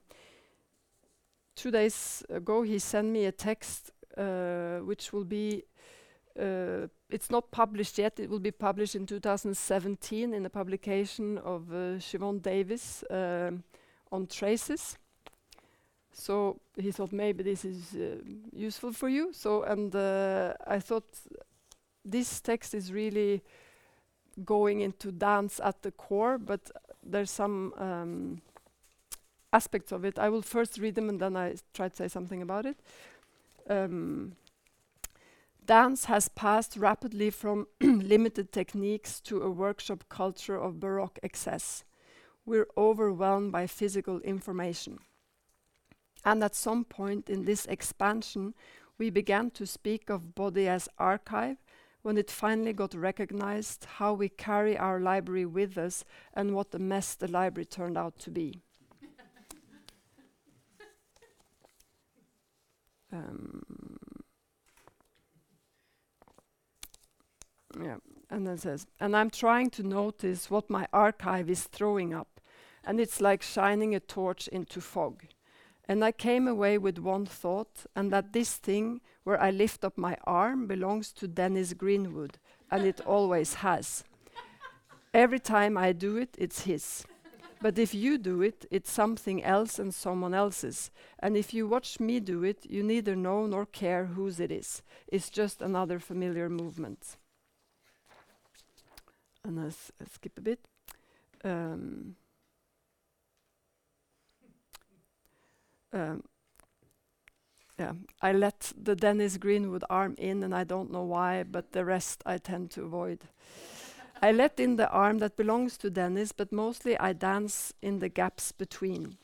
two days ago he sent me a text uh, which will be it's not published yet. It will be published in 2017 in a publication of Siobhan Davies um, on traces. So he thought maybe this is uh, useful for you. So and uh, I thought this text is really going into dance at the core, but there's some um, aspects of it. I will first read them and then I try to say something about it. Um, dance has passed rapidly from limited techniques to a workshop culture of Baroque excess. We're overwhelmed by physical information. And at some point in this expansion, we began to speak of body as archive when it finally got recognized how we carry our library with us and what a mess the library turned out to be. um, yeah, and then says, and I'm trying to notice what my archive is throwing up, and it's like shining a torch into fog. And I came away with one thought, and that this thing where I lift up my arm belongs to Dennis Greenwood, and it always has. Every time I do it, it's his. But if you do it, it's something else and someone else's. And if you watch me do it, you neither know nor care whose it is. It's just another familiar movement. And I skip a bit. Um, um, yeah, I let the Dennis Greenwood arm in, and I don't know why, but the rest I tend to avoid. I let in the arm that belongs to Dennis, but mostly I dance in the gaps between.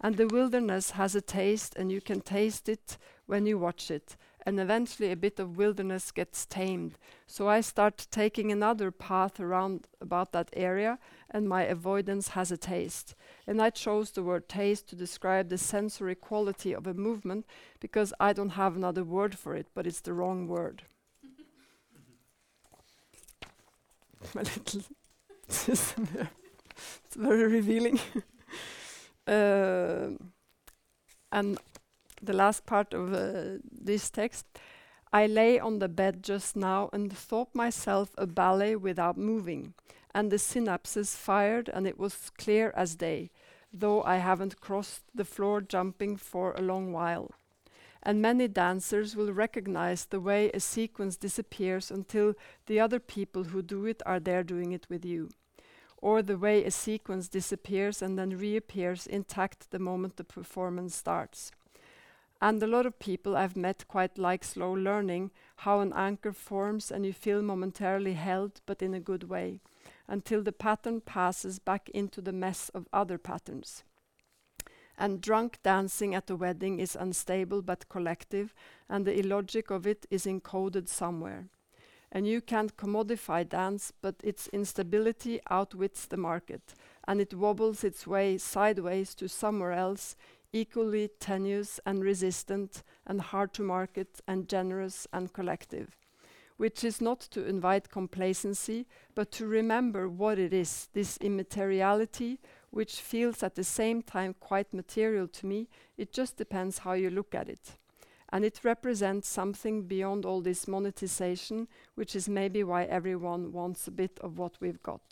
And the wilderness has a taste, and you can taste it when you watch it and eventually a bit of wilderness gets tamed. So I start taking another path around about that area, and my avoidance has a taste. And I chose the word taste to describe the sensory quality of a movement because I don't have another word for it, but it's the wrong word. My little system there. It's very revealing. uh, and the last part of uh, this text. I lay on the bed just now and thought myself a ballet without moving, and the synapses fired, and it was clear as day, though I haven't crossed the floor jumping for a long while. And many dancers will recognize the way a sequence disappears until the other people who do it are there doing it with you. Or the way a sequence disappears and then reappears intact the moment the performance starts. And a lot of people I've met quite like slow learning, how an anchor forms and you feel momentarily held, but in a good way, until the pattern passes back into the mess of other patterns. And drunk dancing at a wedding is unstable but collective, and the illogic of it is encoded somewhere. And you can't commodify dance, but its instability outwits the market, and it wobbles its way sideways to somewhere else, equally tenuous and resistant and hard to market and generous and collective, which is not to invite complacency, but to remember what it is, this immateriality, which feels at the same time quite material to me. It just depends how you look at it. And it represents something beyond all this monetization, which is maybe why everyone wants a bit of what we've got.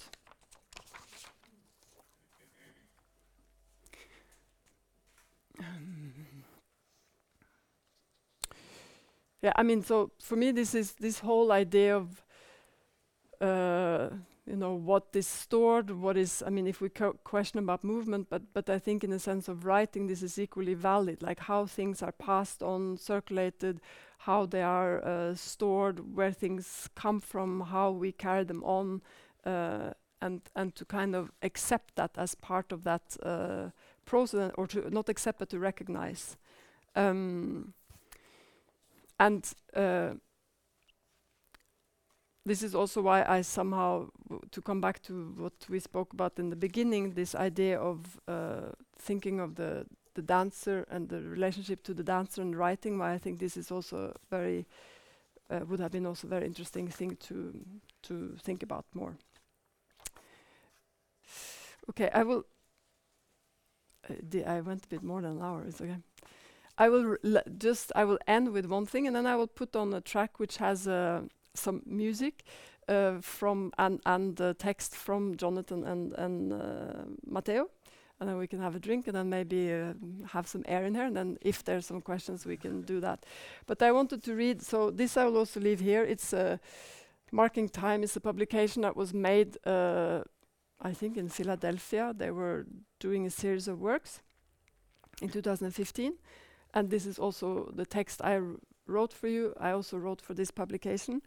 Yeah, I mean, so for me, this is this whole idea of, uh, you know, what is stored, what is. I mean, if we question about movement, but but I think in the sense of writing, this is equally valid. Like how things are passed on, circulated, how they are uh, stored, where things come from, how we carry them on, uh, and and to kind of accept that as part of that uh, process, or to not accept but to recognize. Um, and uh, this is also why I somehow, to come back to what we spoke about in the beginning, this idea of uh, thinking of the the dancer and the relationship to the dancer and writing. Why I think this is also very uh, would have been also very interesting thing to to think about more. Okay, I will. Uh, I went a bit more than an hour. It's okay. I will just I will end with one thing, and then I will put on a track which has uh, some music uh, from and and the text from Jonathan and and uh, Matteo, and then we can have a drink, and then maybe uh, have some air in here, and then if there's some questions, we can do that. But I wanted to read, so this I will also leave here. It's uh, marking time. It's a publication that was made, uh, I think, in Philadelphia. They were doing a series of works in 2015. And this is also the text I wrote for you. I also wrote for this publication.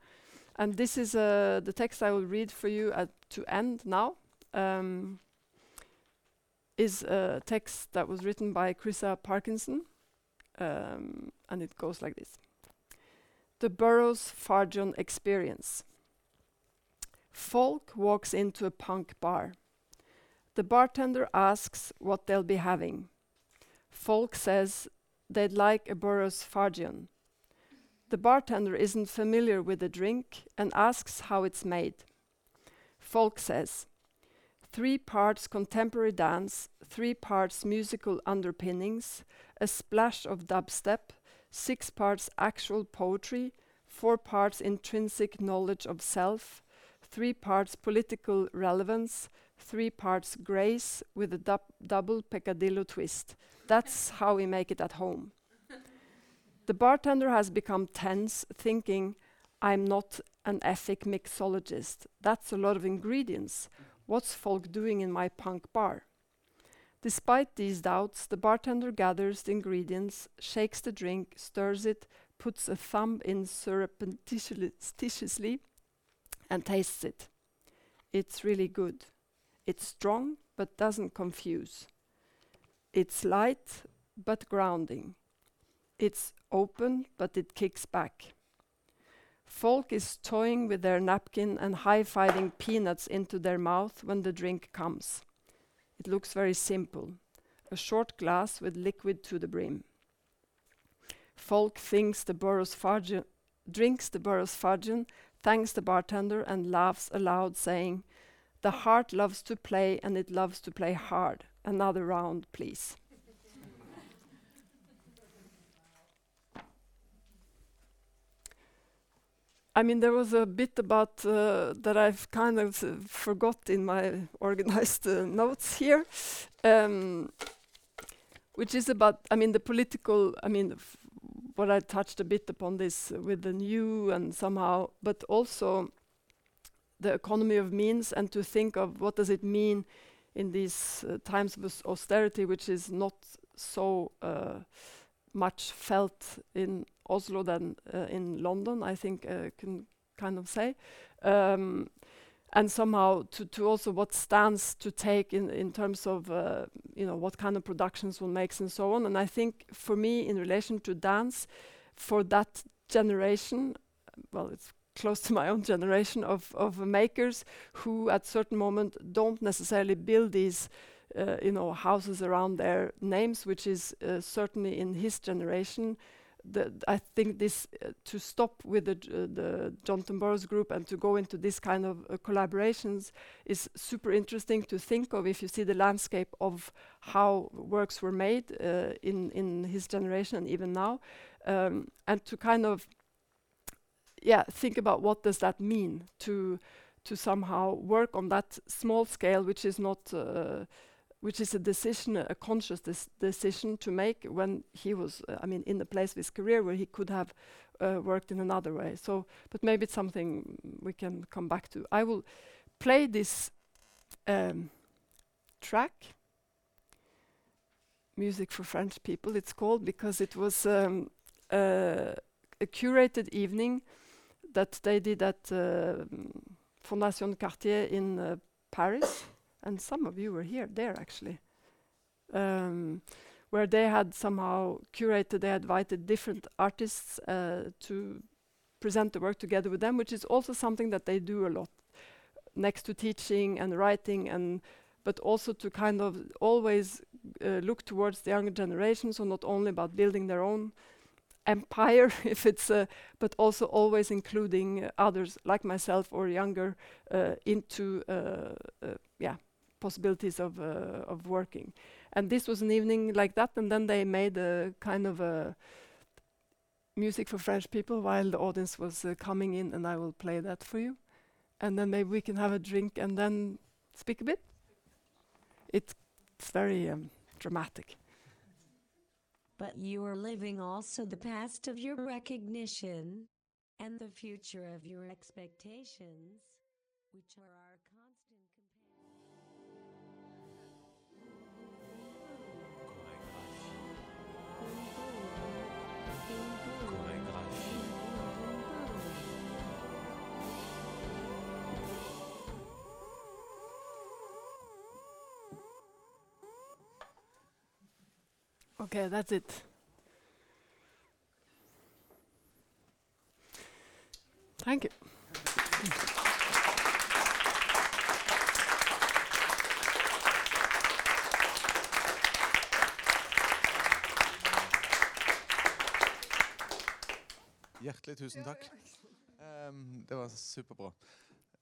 And this is uh, the text I will read for you at to end now. Um, is a text that was written by Chrysa Parkinson, um, and it goes like this. The Burrows Fargion Experience. Folk walks into a punk bar. The bartender asks what they'll be having. Folk says they'd like a Fargion. The bartender isn't familiar with the drink and asks how it's made. Folk says, three parts contemporary dance, three parts musical underpinnings, a splash of dubstep, six parts actual poetry, four parts intrinsic knowledge of self, three parts political relevance, three parts grace with a double peccadillo twist. That's how we make it at home. the bartender has become tense, thinking, I'm not an ethic mixologist. That's a lot of ingredients. What's folk doing in my punk bar? Despite these doubts, the bartender gathers the ingredients, shakes the drink, stirs it, puts a thumb in surreptitiously, and tastes it. It's really good. It's strong, but doesn't confuse. It's light, but grounding. It's open, but it kicks back. Folk is toying with their napkin and high-fiving peanuts into their mouth when the drink comes. It looks very simple a short glass with liquid to the brim. Folk thinks the Burrows Fargion, drinks the Burrows Fargion, thanks the bartender, and laughs aloud, saying, The heart loves to play and it loves to play hard. Another round, please. I mean, there was a bit about uh, that I've kind of uh, forgot in my organized uh, notes here, um, which is about, I mean, the political, I mean, what I touched a bit upon this with the new and somehow, but also the economy of means and to think of what does it mean in these uh, times of austerity, which is not so uh, much felt in Oslo than uh, in London, I think uh, can kind of say. Um, and somehow to, to also what stands to take in, in terms of uh, you know what kind of productions one makes and so on. And I think for me, in relation to dance, for that generation, well, it's close to my own generation of of makers who at certain moment don't necessarily build these uh, you know houses around their names, which is uh, certainly in his generation. I think this uh, to stop with the, uh, the Jonathan Burrows group and to go into this kind of uh, collaborations is super interesting to think of if you see the landscape of how works were made uh, in in his generation and even now, um, and to kind of yeah think about what does that mean to to somehow work on that small scale, which is not uh, which is a decision, a conscious decision to make when he was, uh, I mean, in the place of his career where he could have uh, worked in another way. So, but maybe it's something we can come back to. I will play this um, track, music for French people. It's called because it was um, uh, a curated evening that they did at uh, Fondation Cartier in uh, Paris and some of you were here there actually, um, where they had somehow curated, they invited different artists uh, to present the work together with them, which is also something that they do a lot, next to teaching and writing and but also to kind of always uh, look towards the younger generation, so not only about building their own empire if it's uh, but also always including others like myself or younger uh, into uh, uh, yeah possibilities of of working. And this was an evening like that, and then they made a kind of a music for French people while the audience was coming in, and I will play that for you. And then maybe we can have a drink and then speak a bit. It's very um, dramatic. But you are living also the past of your recognition and the future of your expectations, which are our Okay, that's it. Thank you. Hjertelig tusen takk. Um, det var superbra.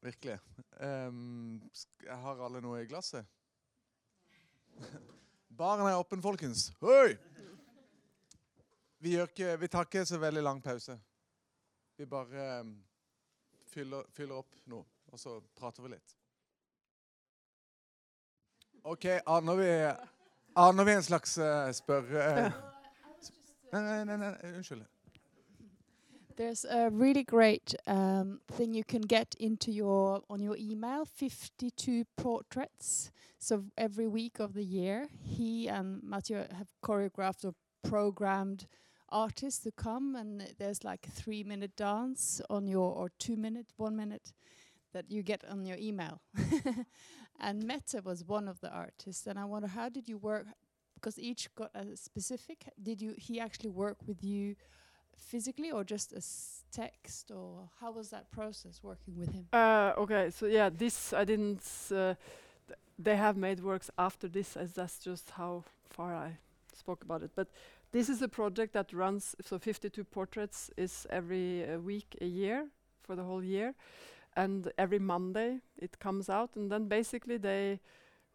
Virkelig. Um, jeg har alle noe i glasset? Baren er åpen, folkens. Hoi! Vi, ikke, vi tar ikke så veldig lang pause. Vi bare um, fyller, fyller opp nå, og så prater vi litt. OK, aner vi, aner vi en slags uh, spørre... eh, Nei, nei, nei, nei, unnskyld. There's a really great um, thing you can get into your on your email. Fifty-two portraits. So every week of the year, he and Matteo have choreographed or programmed artists to come, and there's like a three-minute dance on your or two-minute, one-minute that you get on your email. and Mette was one of the artists, and I wonder how did you work? Because each got a specific. Did you? He actually work with you physically or just as text or how was that process working with him Uh, okay, so yeah, this I didn't. Uh, th- they have made works after this, as that's just how far I spoke about it. But this is a project that runs. So 52 portraits is every uh, week, a year for the whole year, and every Monday it comes out, and then basically they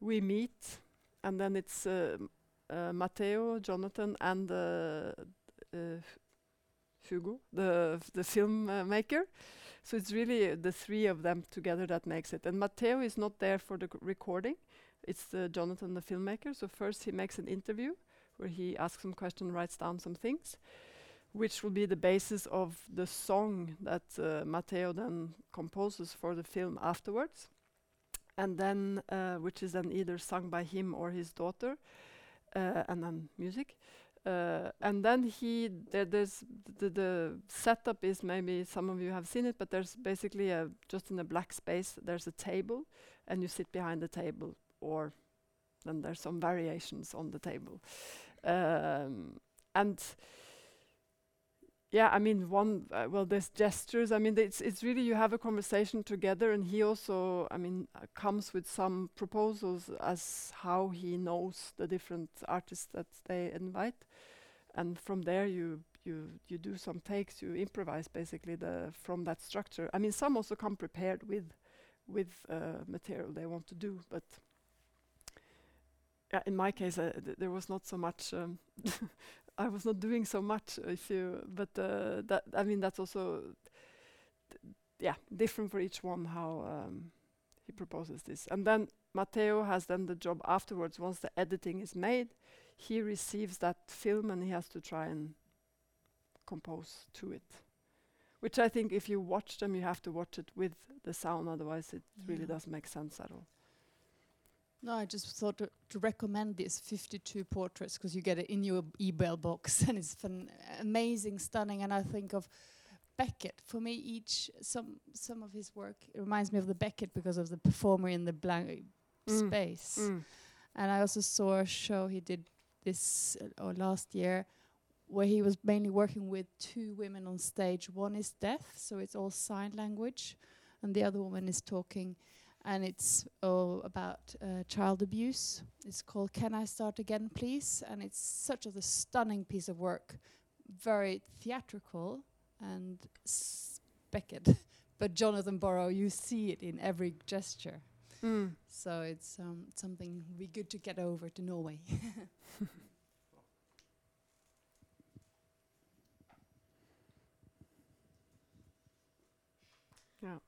we meet, and then it's uh, uh, Matteo, Jonathan, and uh, Hugo, the the filmmaker. So it's really the three of them together that makes it. And Matteo is not there for the recording. It's uh, Jonathan, the filmmaker. So first he makes an interview where he asks some questions, writes down some things, which will be the basis of the song that uh, Matteo then composes for the film afterwards. And then, uh, which is then either sung by him or his daughter, uh, and then music. Uh, and then he there, there's the, the setup is maybe some of you have seen it, but there's basically a just in a black space there's a table, and you sit behind the table, or then there's some variations on the table, um, and yeah, I mean one uh, well there's gestures. I mean it's it's really you have a conversation together, and he also I mean uh, comes with some proposals as how he knows the different artists that they invite and from there you you you do some takes you improvise basically the from that structure i mean some also come prepared with with uh, material they want to do but yeah, in my case uh, th- there was not so much um, i was not doing so much if you but uh, that i mean that's also yeah different for each one how um, he proposes this and then matteo has then the job afterwards once the editing is made he receives that film and he has to try and compose to it. Which I think if you watch them, you have to watch it with the sound, otherwise it really doesn't make sense at all. No i just thought to, to recommend these 52 portraits because you get it in your email box and it's fun, amazing stunning and i think of beckett for me each some some of his work it reminds me of the beckett because of the performer in the blank Mm. space Mm. and I also saw a show he did this uh, or last year where he was mainly working with two women on stage. One is deaf, so it's all sign language, and the other woman is talking, and it's all about uh, child abuse. It's called "Can I Start Again, Please?" and it's such a stunning piece of work, very theatrical and s- Beckett. but Jonathan Burrow, you see it in every gesture. Mm. So it's um, something be good to get over to Norway. Yeah.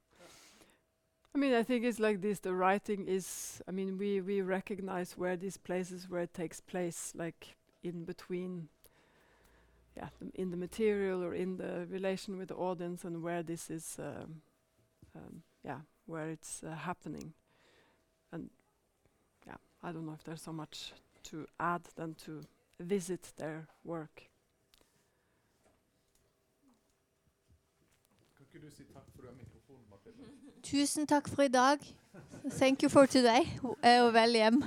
I mean, I think it's like this. The writing is. I mean, we we recognize where these places where it takes place, like in between. Yeah, the, in the material or in the relation with the audience, and where this is. Um, um, yeah, where it's uh, happening, and yeah, I don't know if there's so much to add than to visit their work. Kan ikke du si takk for du har mikrofonen, Mathilde? Tusen takk for i dag. Thank you for today. Og vel hjem.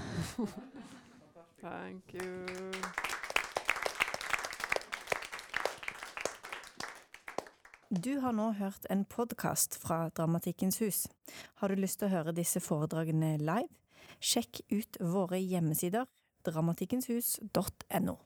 Thank you. Du har nå hørt en podkast fra Dramatikkens hus. Har du lyst til å høre disse foredragene live? Sjekk ut våre hjemmesider dramatikkenshus.no.